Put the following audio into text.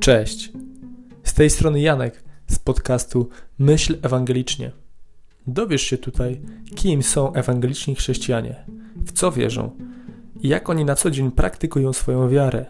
Cześć. Z tej strony Janek z podcastu Myśl Ewangelicznie. Dowiesz się tutaj, kim są ewangeliczni chrześcijanie, w co wierzą i jak oni na co dzień praktykują swoją wiarę